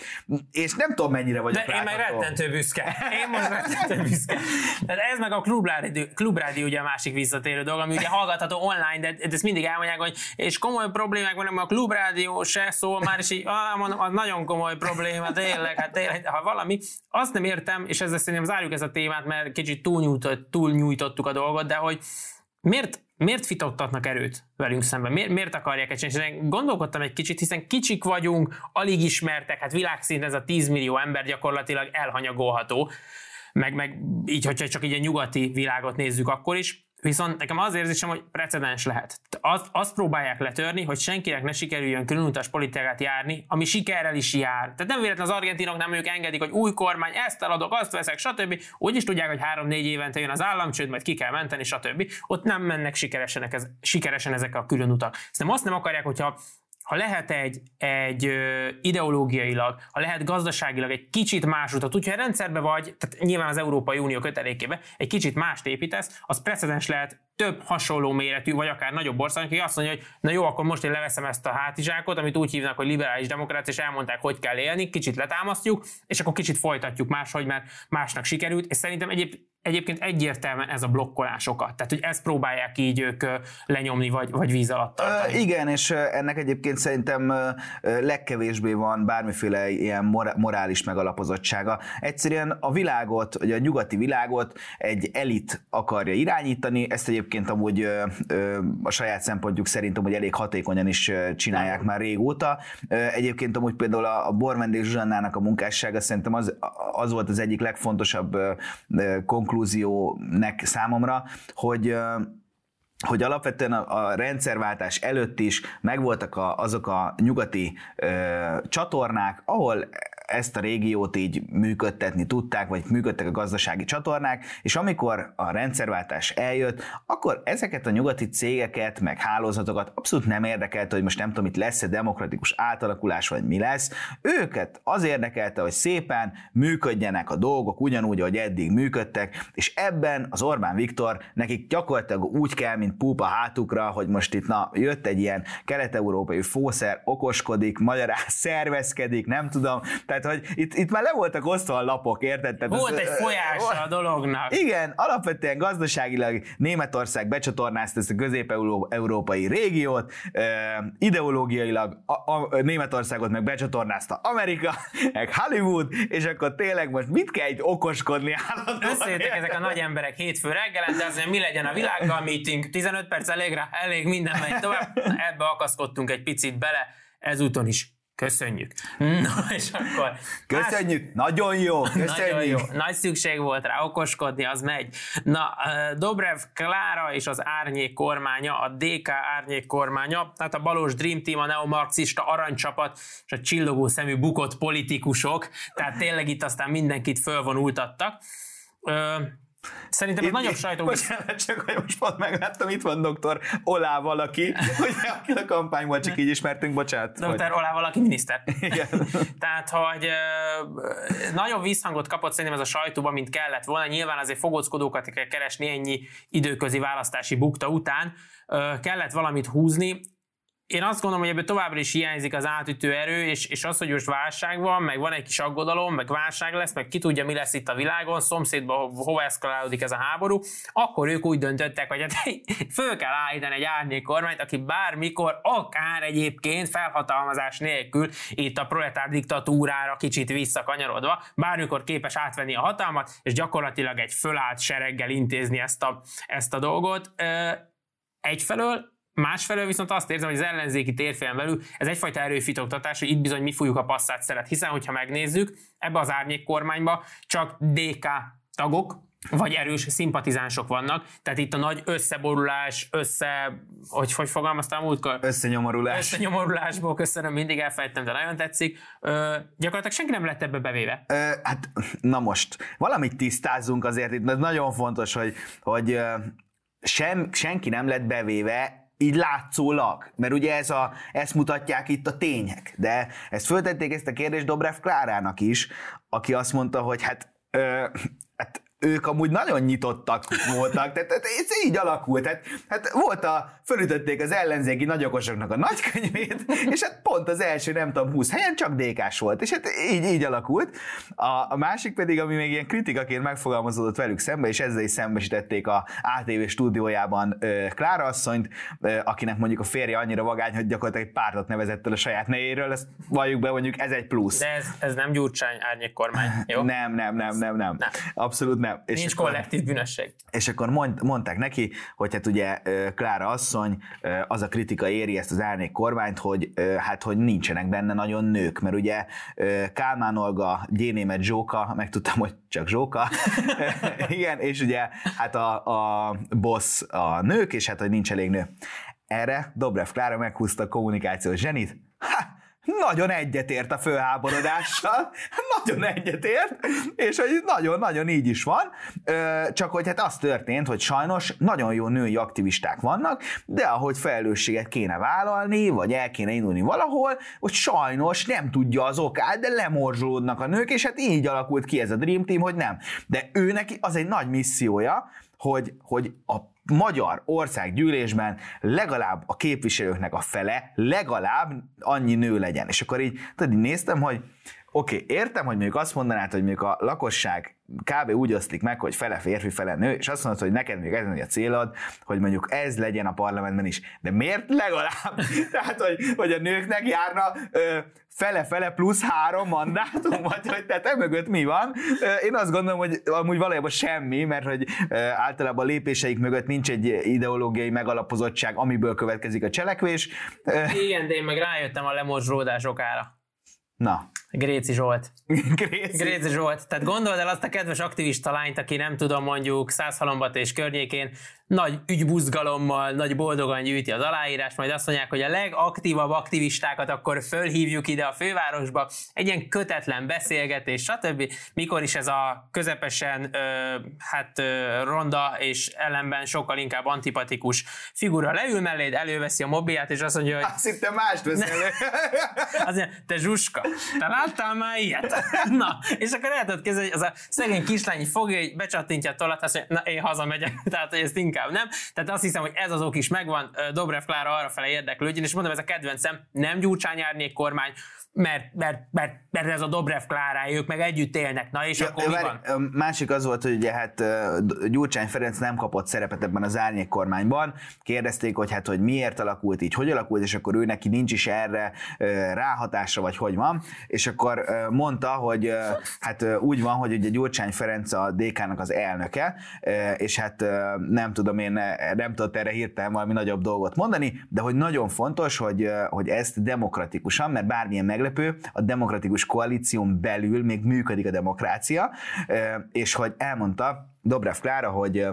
és nem tudom mennyire vagyok De én meg rettentő büszke. Én most rettentő büszke. Tehát ez meg a klubrádió, klubrádió ugye a másik visszatérő dolog, ami ugye hallgatható online, de, de ezt mindig elmondják, hogy és komoly problémák vannak, a klubrádió se szól már, és így, ah, mondom, az nagyon komoly probléma, tényleg, hát tényleg, ha valami, azt nem értem, és ezzel szerintem zárjuk ezt a témát, mert kicsit túlnyújtott, túlnyújtottuk a dolgot, de hogy miért miért fitoktatnak erőt velünk szemben? Miért, miért akarják ezt csinálni? Gondolkodtam egy kicsit, hiszen kicsik vagyunk, alig ismertek, hát világszinten ez a 10 millió ember gyakorlatilag elhanyagolható, meg, meg így, hogyha csak így a nyugati világot nézzük akkor is. Viszont nekem az érzésem, hogy precedens lehet. Azt, azt próbálják letörni, hogy senkinek ne sikerüljön különutas politikát járni, ami sikerrel is jár. Tehát nem véletlen az argentinok nem ők engedik, hogy új kormány, ezt eladok, azt veszek, stb. Úgy is tudják, hogy három-négy évente jön az államcsőd, majd ki kell menteni, stb. Ott nem mennek sikeresen, ez, sikeresen ezek a különutak. Szerintem azt nem akarják, hogyha ha lehet egy, egy ideológiailag, ha lehet gazdaságilag egy kicsit más utat, úgyhogy a rendszerbe vagy, tehát nyilván az Európai Unió kötelékébe egy kicsit mást építesz, az precedens lehet több hasonló méretű, vagy akár nagyobb ország, aki azt mondja, hogy na jó, akkor most én leveszem ezt a hátizsákot, amit úgy hívnak, hogy liberális demokrácia, és elmondták, hogy kell élni, kicsit letámasztjuk, és akkor kicsit folytatjuk máshogy, mert másnak sikerült, és szerintem egyéb, egyébként egyértelműen ez a blokkolásokat. Tehát, hogy ezt próbálják így ők lenyomni, vagy, vagy víz alatt tartani. Uh, igen, és ennek egyébként szerintem legkevésbé van bármiféle ilyen morális megalapozottsága. Egyszerűen a világot, vagy a nyugati világot egy elit akarja irányítani, ezt egyébként amúgy a saját szempontjuk szerint amúgy elég hatékonyan is csinálják már régóta. Egyébként amúgy például a Bormendék Zsuzsannának a munkássága szerintem az, az volt az egyik legfontosabb konklúzió, konklúziónek számomra, hogy hogy alapvetően a, a rendszerváltás előtt is megvoltak a, azok a nyugati ö, csatornák, ahol ezt a régiót így működtetni tudták, vagy működtek a gazdasági csatornák, és amikor a rendszerváltás eljött, akkor ezeket a nyugati cégeket, meg hálózatokat abszolút nem érdekelte, hogy most nem tudom, itt lesz-e demokratikus átalakulás, vagy mi lesz. Őket az érdekelte, hogy szépen működjenek a dolgok ugyanúgy, ahogy eddig működtek, és ebben az Orbán Viktor nekik gyakorlatilag úgy kell, mint púpa hátukra, hogy most itt na, jött egy ilyen kelet-európai fószer, okoskodik, magyarán *laughs* szervezkedik, nem tudom, tehát tehát, hogy itt, itt már le voltak osztva a lapok, érted? Tehát Volt ez, egy folyása a dolognak. Igen, alapvetően gazdaságilag Németország becsatornázta ezt a közép-európai régiót, ideológiailag a, a, Németországot meg becsatornázta Amerika, meg Hollywood, és akkor tényleg most mit kell egy okoskodni állandóan? Összejöttek ezek a nagy emberek hétfő reggelen, de azért mi legyen a világgal meeting, 15 perc elég rá, elég minden megy tovább. Ebbe akaszkodtunk egy picit bele, ezúton is Köszönjük. Na, és akkor... Köszönjük, más... nagyon jó, köszönjük. Nagyon jó. Nagy szükség volt rá okoskodni, az megy. Na, Dobrev Klára és az árnyék kormánya, a DK árnyék kormánya, tehát a Balos Dream Team, a neomarxista aranycsapat és a csillogó szemű bukott politikusok, tehát tényleg itt aztán mindenkit fölvonultattak. Szerintem itt, nagyobb sajtó... Bocsánat, *laughs* csak hogy most pont megláttam, itt van doktor Olá valaki, *laughs* hogy a kampányból csak így ismertünk, bocsánat. Doktor hogy... Olá valaki miniszter. *laughs* Igen. Tehát, hogy nagyobb visszhangot kapott szerintem ez a sajtóban, mint kellett volna. Nyilván azért fogóckodókat kell keresni ennyi időközi választási bukta után. Kellett valamit húzni én azt gondolom, hogy ebből továbbra is hiányzik az átütő erő, és, és az, hogy most válság van, meg van egy kis aggodalom, meg válság lesz, meg ki tudja, mi lesz itt a világon, szomszédban hova eszkalálódik ez a háború, akkor ők úgy döntöttek, hogy hát *laughs* föl kell állítani egy árnyék kormányt, aki bármikor, akár egyébként felhatalmazás nélkül itt a proletár diktatúrára kicsit visszakanyarodva, bármikor képes átvenni a hatalmat, és gyakorlatilag egy fölállt sereggel intézni ezt a, ezt a dolgot. Egyfelől Másfelől viszont azt érzem, hogy az ellenzéki térfélen belül ez egyfajta erőfitoktatás, hogy itt bizony mi fújjuk a passzát szeret, hiszen hogyha megnézzük, ebbe az árnyék kormányba csak DK tagok, vagy erős szimpatizánsok vannak, tehát itt a nagy összeborulás, össze, hogy, hogy fogalmaztam múltkor? Összenyomorulás. Összenyomorulásból köszönöm, mindig elfejtem, de nagyon tetszik. Ö, gyakorlatilag senki nem lett ebbe bevéve. Ö, hát, na most, valamit tisztázunk azért itt, ez nagyon fontos, hogy, hogy sem, senki nem lett bevéve így látszólag, mert ugye ez a, ezt mutatják itt a tények, de ezt föltették ezt a kérdést Dobrev Klárának is, aki azt mondta, hogy hát, ők amúgy nagyon nyitottak voltak, tehát, tehát ez így alakult. Tehát, hát volt a, fölütötték az ellenzéki nagyokosoknak a nagykönyvét, és hát pont az első, nem tudom, 20 helyen csak dk volt, és hát így, így alakult. A, a másik pedig, ami még ilyen kritikaként megfogalmazódott velük szembe, és ezzel is szembesítették a ATV stúdiójában ö, Klára asszonyt, ö, akinek mondjuk a férje annyira vagány, hogy gyakorlatilag egy pártot nevezett el a saját nejéről, ezt valljuk be, mondjuk ez egy plusz. De ez, ez nem Gyurcsány árnyék kormány, jó? Nem, nem, nem, nem, nem. nem. Abszolút nem. És Nincs akkor, kollektív bűnösség. És akkor mond, mondták neki, hogy hát ugye Klára asszony, az a kritika éri ezt az árnyék kormányt, hogy hát hogy nincsenek benne nagyon nők, mert ugye Kálmán Olga, Gyénémet Zsóka, megtudtam, hogy csak Zsóka, *laughs* igen, és ugye hát a, a boss a nők, és hát hogy nincs elég nő. Erre Dobrev Klára meghúzta a kommunikációs zsenit, ha, nagyon egyetért a főháborodással, *laughs* nagyon egyetért, és hogy nagyon-nagyon így is van, csak hogy hát az történt, hogy sajnos nagyon jó női aktivisták vannak, de ahogy felelősséget kéne vállalni, vagy el kéne indulni valahol, hogy sajnos nem tudja az okát, de lemorzsolódnak a nők, és hát így alakult ki ez a Dream Team, hogy nem. De ő neki az egy nagy missziója, hogy, hogy a magyar országgyűlésben legalább a képviselőknek a fele, legalább annyi nő legyen. És akkor így, tudod, így néztem, hogy oké, okay, értem, hogy mondjuk azt mondanád, hogy mondjuk a lakosság kb. úgy oszlik meg, hogy fele férfi, fele nő, és azt mondod, hogy neked még ez a célod, hogy mondjuk ez legyen a parlamentben is. De miért legalább? *laughs* Tehát, hogy, hogy a nőknek járna ö, fele-fele plusz három mandátum, vagy hogy te mögött mi van. Én azt gondolom, hogy amúgy valójában semmi, mert hogy általában a lépéseik mögött nincs egy ideológiai megalapozottság, amiből következik a cselekvés. Igen, de én meg rájöttem a lemorzsolódás okára. Na. Gréci Zsolt. *laughs* Gréci. Gréci Zsolt. Tehát gondold el azt a kedves aktivista lányt, aki nem tudom mondjuk Százhalombat és környékén nagy ügybuzgalommal, nagy boldogan gyűjti az aláírást, majd azt mondják, hogy a legaktívabb aktivistákat akkor fölhívjuk ide a fővárosba, egy ilyen kötetlen beszélgetés, stb. Mikor is ez a közepesen ö, hát ö, ronda és ellenben sokkal inkább antipatikus figura leül melléd, előveszi a mobilját, és azt mondja, hogy... Azt hittem mást vesz elő. *laughs* azt mondja, te zsuska, te láttál már ilyet? *laughs* Na, és akkor el tudod kezdeni, az a szegény kislány fogja, becsattintja a tollat, azt mondja, na én hazamegyek, *laughs* tehát hogy ezt inkább nem. Tehát azt hiszem, hogy ez az ok is megvan, Dobrev Klára arra fele érdeklődjön, és mondom, ez a kedvencem, nem Gyurcsány árnyék kormány, mert, mert, mert, mert ez a Dobrev Klárá, ők meg együtt élnek. Na és ja, akkor mi van? Másik az volt, hogy ugye hát Gyurcsány Ferenc nem kapott szerepet ebben az árnyék kormányban. Kérdezték, hogy hát hogy miért alakult így, hogy alakult, és akkor ő neki nincs is erre ráhatása, vagy hogy van. és akkor mondta, hogy hát úgy van, hogy ugye Gyurcsány Ferenc a DK-nak az elnöke, és hát nem tudom én, nem tudott erre hirtelen valami nagyobb dolgot mondani, de hogy nagyon fontos, hogy, hogy ezt demokratikusan, mert bármilyen meglepő, a demokratikus koalíción belül még működik a demokrácia, és hogy elmondta Dobrev Klára, hogy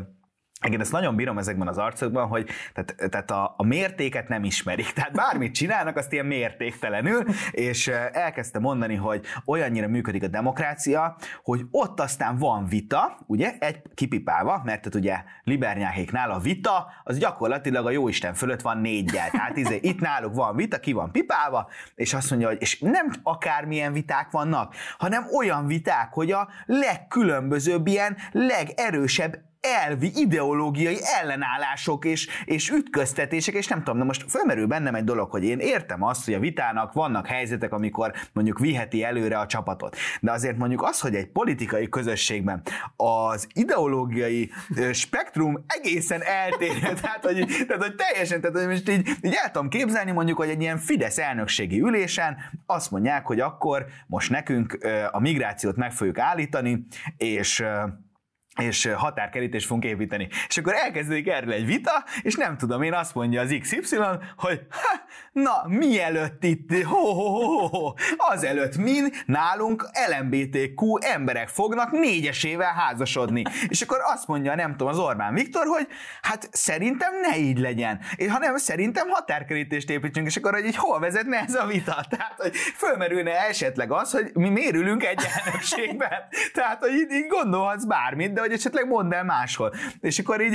igen, ezt nagyon bírom ezekben az arcokban, hogy tehát, tehát a, a mértéket nem ismerik. *laughs* Tehát bármit csinálnak, azt ilyen mértéktelenül, és elkezdte mondani, hogy olyannyira működik a demokrácia, hogy ott aztán van vita, ugye, egy kipipálva, mert tehát ugye Libernyáhéknál a vita, az gyakorlatilag a jóisten fölött van négyel. Tehát izé, itt náluk van vita, ki van pipálva, és azt mondja, hogy és nem akármilyen viták vannak, hanem olyan viták, hogy a legkülönbözőbb ilyen legerősebb elvi ideológiai ellenállások és, és ütköztetések, és nem tudom, de most fölmerül bennem egy dolog, hogy én értem azt, hogy a vitának vannak helyzetek, amikor mondjuk viheti előre a csapatot. De azért mondjuk az, hogy egy politikai közösségben az ideológiai spektrum egészen eltérő, tehát *laughs* hogy, tehát, hogy teljesen, tehát hogy most így, így el tudom képzelni mondjuk, hogy egy ilyen Fidesz elnökségi ülésen azt mondják, hogy akkor most nekünk a migrációt meg fogjuk állítani, és és határkerítést fogunk építeni. És akkor elkezdődik erről egy vita, és nem tudom, én azt mondja az XY, hogy ha, na, mielőtt itt, ho, ho, ho, ho, azelőtt min nálunk LMBTQ emberek fognak négyesével házasodni. És akkor azt mondja, nem tudom, az Orbán Viktor, hogy hát szerintem ne így legyen, és hanem szerintem határkerítést építsünk, és akkor hogy így hol vezetne ez a vita? Tehát, hogy fölmerülne esetleg az, hogy mi mérülünk egy elnökségben. Tehát, hogy így, így gondolhatsz bármit, de hogy esetleg mondd el máshol. És akkor így,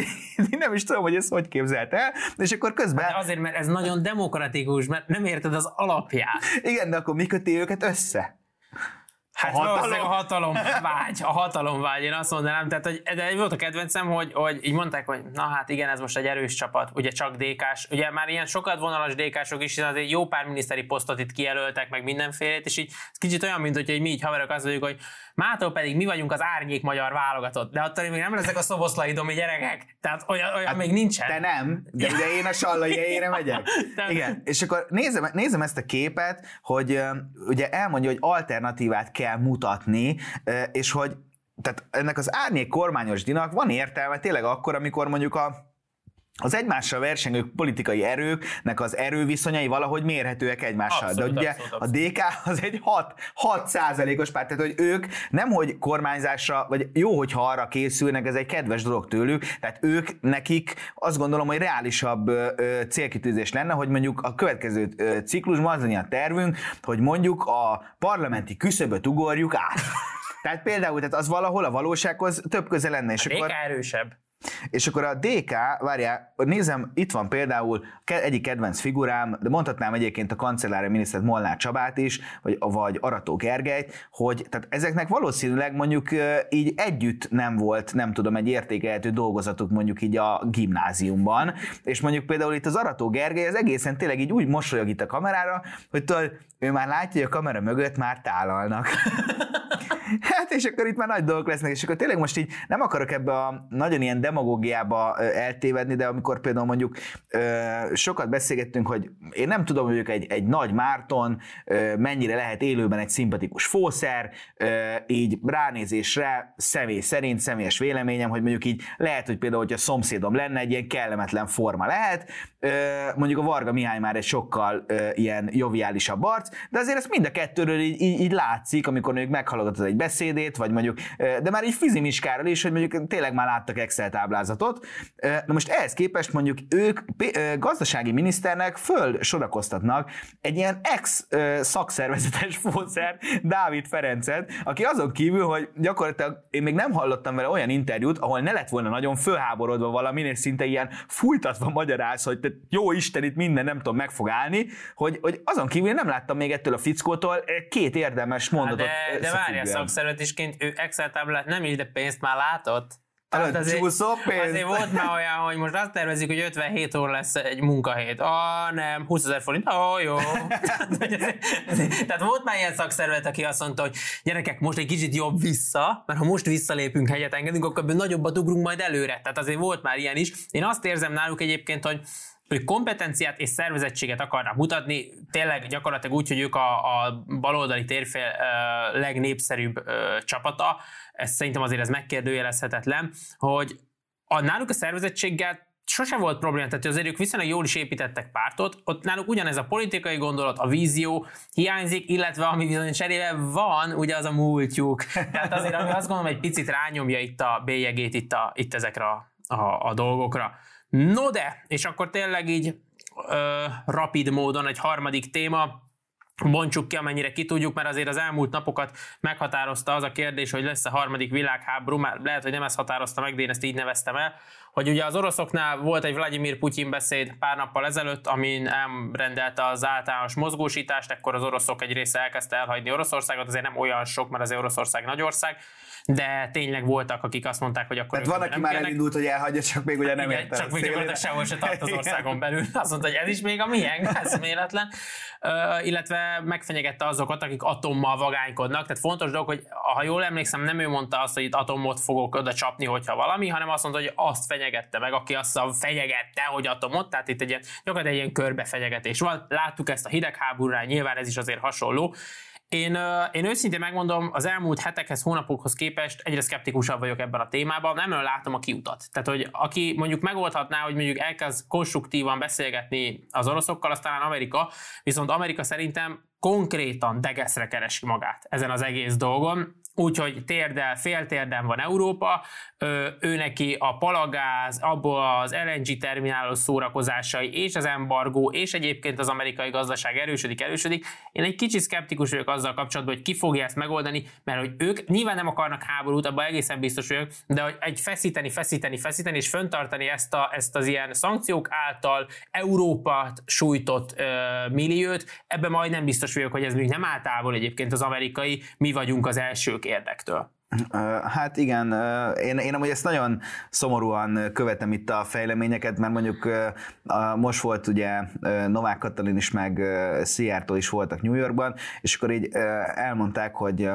így nem is tudom, hogy ezt hogy képzelt el, és akkor közben... Hát azért, mert ez nagyon demokratikus, mert nem érted az alapját. Igen, de akkor mi köti őket össze? Hát a hatalom. a hatalom vágy, a hatalom vágy, én azt mondanám, tehát, hogy, de volt a kedvencem, hogy, hogy így mondták, hogy na hát igen, ez most egy erős csapat, ugye csak DK-s, ugye már ilyen sokat vonalas DK-sok is, azért jó pár miniszteri posztot itt kijelöltek, meg mindenfélét, és így ez kicsit olyan, mint hogy mi így haverok azt mondjuk, hogy mától pedig mi vagyunk az árnyék magyar válogatott, de attól még nem leszek a szoboszlai domi gyerekek, tehát olyan, olyan hát még nincsen. Te nem, de ugye én a sallai helyére *laughs* megyek. Igen, és akkor nézem, nézem ezt a képet, hogy ugye elmondja, hogy alternatívát kell mutatni, és hogy tehát ennek az árnyék kormányos dinak van értelme tényleg akkor, amikor mondjuk a az egymással versengő politikai erőknek az erőviszonyai valahogy mérhetőek egymással. Abszolút, De ugye abszolút, abszolút. a DK az egy 6, 6 százalékos párt, tehát hogy ők nem hogy kormányzásra, vagy jó, hogyha arra készülnek, ez egy kedves dolog tőlük, tehát ők nekik azt gondolom, hogy reálisabb célkitűzés lenne, hogy mondjuk a következő ciklusban az a tervünk, hogy mondjuk a parlamenti küszöböt ugorjuk át. Tehát például, tehát az valahol a valósághoz több köze lenne. És a akkor... erősebb. És akkor a DK, várjál, nézem, itt van például egyik kedvenc figurám, de mondhatnám egyébként a kancellári minisztert Molnár Csabát is, vagy, vagy Arató Gergelyt, hogy tehát ezeknek valószínűleg mondjuk így együtt nem volt, nem tudom, egy értékelhető dolgozatuk mondjuk így a gimnáziumban, és mondjuk például itt az Arató Gergely az egészen tényleg így úgy mosolyog itt a kamerára, hogy tudod, ő már látja, hogy a kamera mögött már tálalnak. *laughs* Hát és akkor itt már nagy dolgok lesznek, és akkor tényleg most így nem akarok ebbe a nagyon ilyen demagógiába eltévedni, de amikor például mondjuk sokat beszélgettünk, hogy én nem tudom, hogy egy, egy nagy Márton mennyire lehet élőben egy szimpatikus fószer, így ránézésre személy szerint, személyes véleményem, hogy mondjuk így lehet, hogy például, hogy a szomszédom lenne, egy ilyen kellemetlen forma lehet, mondjuk a Varga Mihály már egy sokkal ilyen joviálisabb arc, de azért ezt mind a kettőről így, így, így látszik, amikor mondjuk meghallgatod egy beszédét, vagy mondjuk, de már így fizimiskáról is, hogy mondjuk tényleg már láttak Excel táblázatot. Na most ehhez képest mondjuk ők gazdasági miniszternek föl sorakoztatnak egy ilyen ex szakszervezetes *laughs* fószer Dávid Ferencet, aki azon kívül, hogy gyakorlatilag én még nem hallottam vele olyan interjút, ahol ne lett volna nagyon fölháborodva valami, és szinte ilyen fújtatva magyaráz, hogy te jó Isten, itt minden nem tudom, meg fog állni, hogy, hogy azon kívül nem láttam még ettől a fickótól két érdemes mondatot. De, de várjál, szakszervezetésként ő Excel táblát nem is, de pénzt már látott. Tehát azért, azért volt már olyan, hogy most azt tervezik, hogy 57 óra lesz egy munkahét. Ah, nem, 20 ezer forint, ah, jó. *laughs* Tehát volt már ilyen szakszervezet, aki azt mondta, hogy gyerekek, most egy kicsit jobb vissza, mert ha most visszalépünk, hegyet engedünk, akkor nagyobbat ugrunk majd előre. Tehát azért volt már ilyen is. Én azt érzem náluk egyébként, hogy ők kompetenciát és szervezettséget akarnak mutatni, tényleg gyakorlatilag úgy, hogy ők a, a baloldali térfél uh, legnépszerűbb uh, csapata, ez szerintem azért ez megkérdőjelezhetetlen, hogy a, náluk a szervezettséggel sose volt probléma, tehát azért ők viszonylag jól is építettek pártot, ott náluk ugyanez a politikai gondolat, a vízió hiányzik, illetve ami bizony cserébe van, ugye az a múltjuk. Tehát azért, ami azt gondolom, egy picit rányomja itt a bélyegét itt, a, itt ezekre a, a, a dolgokra. No de, és akkor tényleg így ö, rapid módon egy harmadik téma, bontsuk ki, amennyire ki tudjuk, mert azért az elmúlt napokat meghatározta az a kérdés, hogy lesz a harmadik világháború, már lehet, hogy nem ezt határozta meg, de én ezt így neveztem el, hogy ugye az oroszoknál volt egy Vladimir Putyin beszéd pár nappal ezelőtt, amin rendelte az általános mozgósítást, ekkor az oroszok egy része elkezdte elhagyni Oroszországot, azért nem olyan sok, mert azért Oroszország nagy ország, de tényleg voltak, akik azt mondták, hogy akkor... Tehát van, aki már kérnek. elindult, hogy elhagyja, csak még ugye nem érte. Csak még gyakorlatilag sehol se tart az *laughs* országon belül. Azt mondta, hogy ez is még a milyen, ez méletlen. Uh, illetve megfenyegette azokat, akik atommal vagánykodnak. Tehát fontos dolog, hogy ha jól emlékszem, nem ő mondta azt, hogy itt atomot fogok oda csapni, hogyha valami, hanem azt mondta, hogy azt fenyegette meg, aki azt fenyegette, hogy atomot, tehát itt egy ilyen, gyakorlatilag egy ilyen körbefenyegetés van. Láttuk ezt a hidegháborúnál, nyilván ez is azért hasonló, én, én őszintén megmondom, az elmúlt hetekhez, hónapokhoz képest egyre szkeptikusabb vagyok ebben a témában, nem nagyon látom a kiutat. Tehát, hogy aki mondjuk megoldhatná, hogy mondjuk elkezd konstruktívan beszélgetni az oroszokkal, aztán Amerika, viszont Amerika szerintem konkrétan degeszre keresi magát ezen az egész dolgon, úgyhogy térdel, féltérden van Európa, ő neki a palagáz, abból az LNG terminálos szórakozásai és az embargó, és egyébként az amerikai gazdaság erősödik, erősödik. Én egy kicsit szkeptikus vagyok azzal kapcsolatban, hogy ki fogja ezt megoldani, mert hogy ők nyilván nem akarnak háborút, abban egészen biztos vagyok, de hogy egy feszíteni, feszíteni, feszíteni, és föntartani ezt, a, ezt az ilyen szankciók által Európát sújtott ö, milliót, ebben majd nem biztos vagyok, hogy ez még nem távol egyébként az amerikai, mi vagyunk az elsők érdektől. Hát igen, én, én amúgy ezt nagyon szomorúan követem itt a fejleményeket, mert mondjuk most volt ugye Novák Katalin is, meg Szijjártó is voltak New Yorkban, és akkor így elmondták, hogy,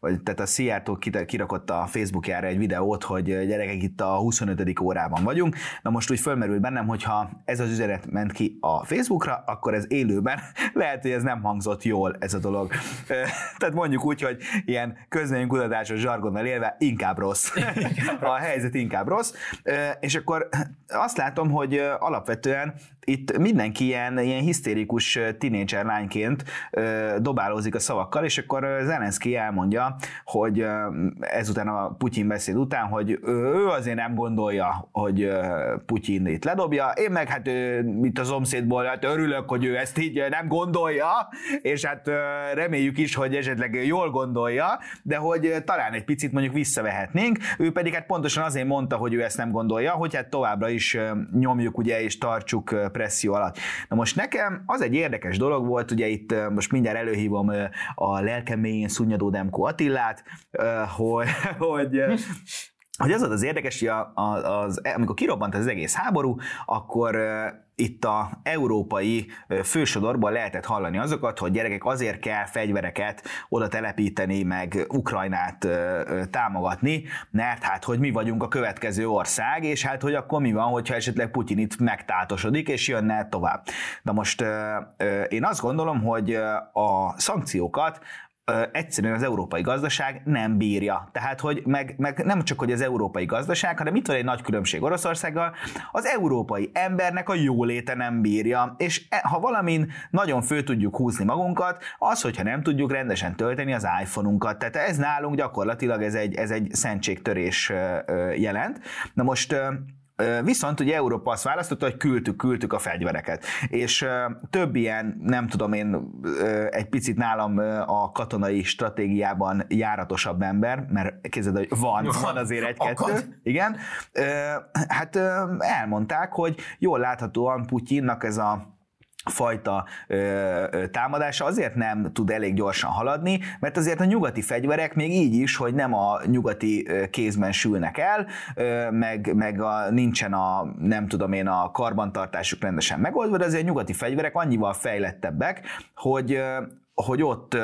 hogy tehát a Szijjártó kirakott a Facebookjára egy videót, hogy gyerekek itt a 25. órában vagyunk. Na most úgy fölmerült bennem, hogyha ez az üzenet ment ki a Facebookra, akkor ez élőben *laughs* lehet, hogy ez nem hangzott jól ez a dolog. Tehát mondjuk úgy, hogy ilyen közvéleménykutatásos zsargonnal élve inkább rossz. *laughs* a helyzet inkább rossz. És akkor azt látom, hogy alapvetően itt mindenki ilyen, ilyen hisztérikus tinédzser lányként dobálózik a szavakkal, és akkor Zelenszky elmondja, hogy ezután a Putyin beszéd után, hogy ő azért nem gondolja, hogy Putyin itt ledobja, én meg hát itt a szomszédból hát örülök, hogy ő ezt így nem gondolja, és hát reméljük is, hogy esetleg jól gondolja, de hogy talán egy picit mondjuk visszavehetnénk, ő pedig hát pontosan azért mondta, hogy ő ezt nem gondolja, hogy hát továbbra is nyomjuk ugye és tartsuk presszió alatt. Na most nekem az egy érdekes dolog volt, ugye itt most mindjárt előhívom a lelkem mélyén szunnyadó Demko Attillát, hogy, *laughs* hogy hogy az az érdekes, hogy az, az, amikor kirobbant az egész háború, akkor itt a európai fősodorban lehetett hallani azokat, hogy gyerekek azért kell fegyvereket oda telepíteni, meg Ukrajnát támogatni, mert hát, hogy mi vagyunk a következő ország, és hát, hogy akkor mi van, hogyha esetleg Putyin itt megtátosodik, és jönne tovább. De most én azt gondolom, hogy a szankciókat egyszerűen az európai gazdaság nem bírja. Tehát, hogy meg, meg nem csak, hogy az európai gazdaság, hanem itt van egy nagy különbség Oroszországgal, az európai embernek a jóléte nem bírja, és e, ha valamin nagyon fő tudjuk húzni magunkat, az, hogyha nem tudjuk rendesen tölteni az iPhone-unkat. Tehát ez nálunk gyakorlatilag ez egy, ez egy szentségtörés jelent. Na most Viszont ugye Európa azt választotta, hogy küldtük, küldtük a fegyvereket. És több ilyen, nem tudom én, egy picit nálam a katonai stratégiában járatosabb ember, mert képzeld, hogy van, van azért egy-kettő. Igen. Hát elmondták, hogy jól láthatóan Putyinnak ez a fajta ö, ö, támadása azért nem tud elég gyorsan haladni, mert azért a nyugati fegyverek még így is, hogy nem a nyugati kézben sülnek el, ö, meg, meg a, nincsen a, nem tudom én, a karbantartásuk rendesen megoldva, de azért a nyugati fegyverek annyival fejlettebbek, hogy hogy ott,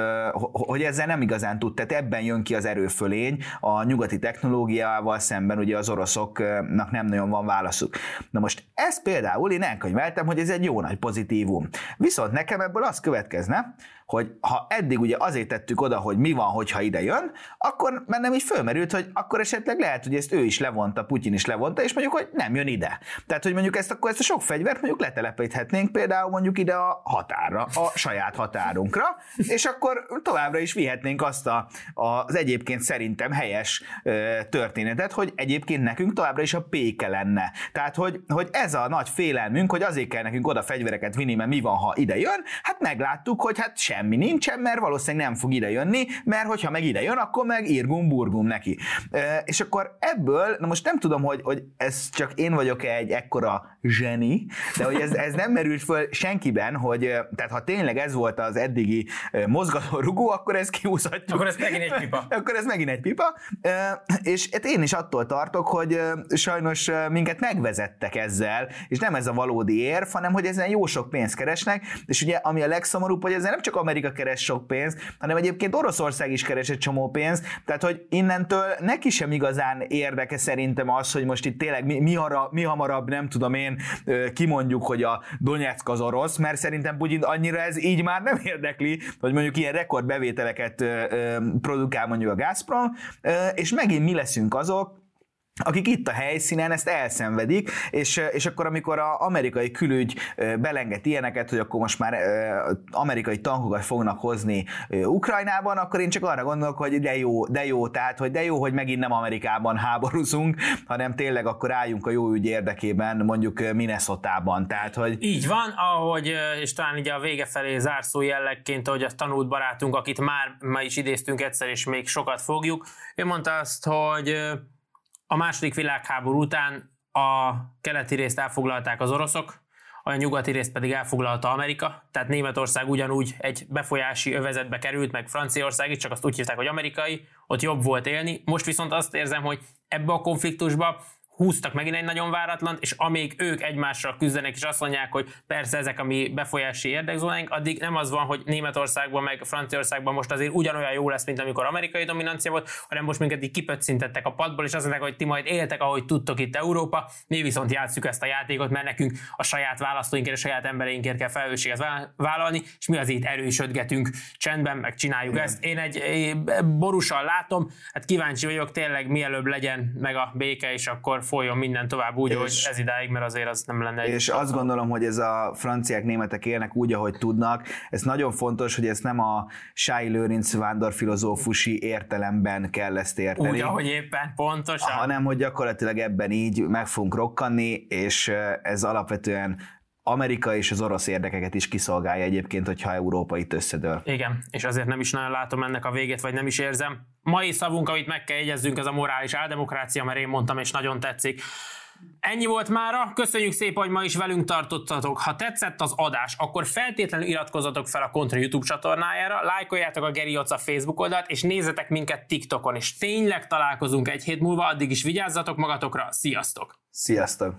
hogy ezzel nem igazán tud, tehát ebben jön ki az erőfölény, a nyugati technológiával szemben ugye az oroszoknak nem nagyon van válaszuk. Na most ezt például én elkönyveltem, hogy ez egy jó nagy pozitívum. Viszont nekem ebből az következne, hogy ha eddig ugye azért tettük oda, hogy mi van, hogyha ide jön, akkor bennem így fölmerült, hogy akkor esetleg lehet, hogy ezt ő is levonta, Putyin is levonta, és mondjuk, hogy nem jön ide. Tehát, hogy mondjuk ezt akkor ezt a sok fegyvert mondjuk letelepíthetnénk például mondjuk ide a határra, a saját határunkra, és akkor továbbra is vihetnénk azt a, az egyébként szerintem helyes történetet, hogy egyébként nekünk továbbra is a péke lenne. Tehát, hogy, hogy ez a nagy félelmünk, hogy azért kell nekünk oda fegyvereket vinni, mert mi van, ha ide jön, hát megláttuk, hogy hát se semmi nincsen, mert valószínűleg nem fog ide jönni, mert hogyha meg ide jön, akkor meg írgum burgum neki. És akkor ebből, na most nem tudom, hogy, hogy ez csak én vagyok egy ekkora zseni, de hogy ez, ez nem merült föl senkiben, hogy tehát ha tényleg ez volt az eddigi mozgató rugó, akkor ez kiúszhatjuk. Akkor ez megint egy pipa. *laughs* akkor ez megint egy pipa. És hát én is attól tartok, hogy sajnos minket megvezettek ezzel, és nem ez a valódi érv, hanem hogy ezen jó sok pénzt keresnek, és ugye ami a legszomorúbb, hogy ezen nem csak Amerika keres sok pénzt, hanem egyébként Oroszország is keres egy csomó pénzt, tehát hogy innentől neki sem igazán érdeke szerintem az, hogy most itt tényleg mi, mi, hara, mi hamarabb, nem tudom én, kimondjuk, hogy a Donetsk az orosz, mert szerintem Putyin annyira ez így már nem *laughs* érdekli, hogy mondjuk ilyen rekordbevételeket produkál mondjuk a Gazprom, és megint mi leszünk azok, akik itt a helyszínen ezt elszenvedik, és, és akkor amikor az amerikai külügy belenget ilyeneket, hogy akkor most már amerikai tankokat fognak hozni Ukrajnában, akkor én csak arra gondolok, hogy de jó, de jó, tehát hogy de jó, hogy megint nem Amerikában háborúzunk, hanem tényleg akkor álljunk a jó ügy érdekében, mondjuk Minnesota-ban. Tehát, hogy... Így van, ahogy, és talán így a vége felé zárszó jellegként, hogy a tanult barátunk, akit már ma is idéztünk egyszer, és még sokat fogjuk, ő mondta azt, hogy a második világháború után a keleti részt elfoglalták az oroszok, a nyugati részt pedig elfoglalta Amerika, tehát Németország ugyanúgy egy befolyási övezetbe került, meg Franciaország is, csak azt úgy hívták, hogy amerikai, ott jobb volt élni. Most viszont azt érzem, hogy ebbe a konfliktusba húztak megint egy nagyon váratlan, és amíg ők egymással küzdenek, és azt mondják, hogy persze ezek a mi befolyási érdekzónáink, addig nem az van, hogy Németországban, meg Franciaországban most azért ugyanolyan jó lesz, mint amikor amerikai dominancia volt, hanem most minket így kipöccintettek a padból, és azt mondják, hogy ti majd éltek, ahogy tudtok itt Európa, mi viszont játsszuk ezt a játékot, mert nekünk a saját választóinkért, a saját embereinkért kell felelősséget vállalni, és mi az itt erősödgetünk csendben, meg csináljuk Igen. ezt. Én egy borussal látom, hát kíváncsi vagyok tényleg mielőbb legyen meg a béke, és akkor folyjon minden tovább úgy, és, hogy ez idáig, mert azért az nem lenne És azt gondolom, hogy ez a franciák, németek élnek úgy, ahogy tudnak. Ez nagyon fontos, hogy ezt nem a Sái Lőrinc vándorfilozófusi értelemben kell ezt érteni. Úgy, ahogy éppen, pontosan. Hanem, hogy gyakorlatilag ebben így meg fogunk rokkanni, és ez alapvetően Amerika és az orosz érdekeket is kiszolgálja egyébként, hogyha Európa itt összedől. Igen, és azért nem is nagyon látom ennek a végét, vagy nem is érzem. Mai szavunk, amit meg kell jegyezzünk, ez a morális áldemokrácia, mert én mondtam, és nagyon tetszik. Ennyi volt mára, köszönjük szépen, hogy ma is velünk tartottatok. Ha tetszett az adás, akkor feltétlenül iratkozzatok fel a Kontra YouTube csatornájára, lájkoljátok a Geri Oca Facebook oldalt, és nézzetek minket TikTokon, és tényleg találkozunk egy hét múlva, addig is vigyázzatok magatokra, sziasztok! Sziasztok!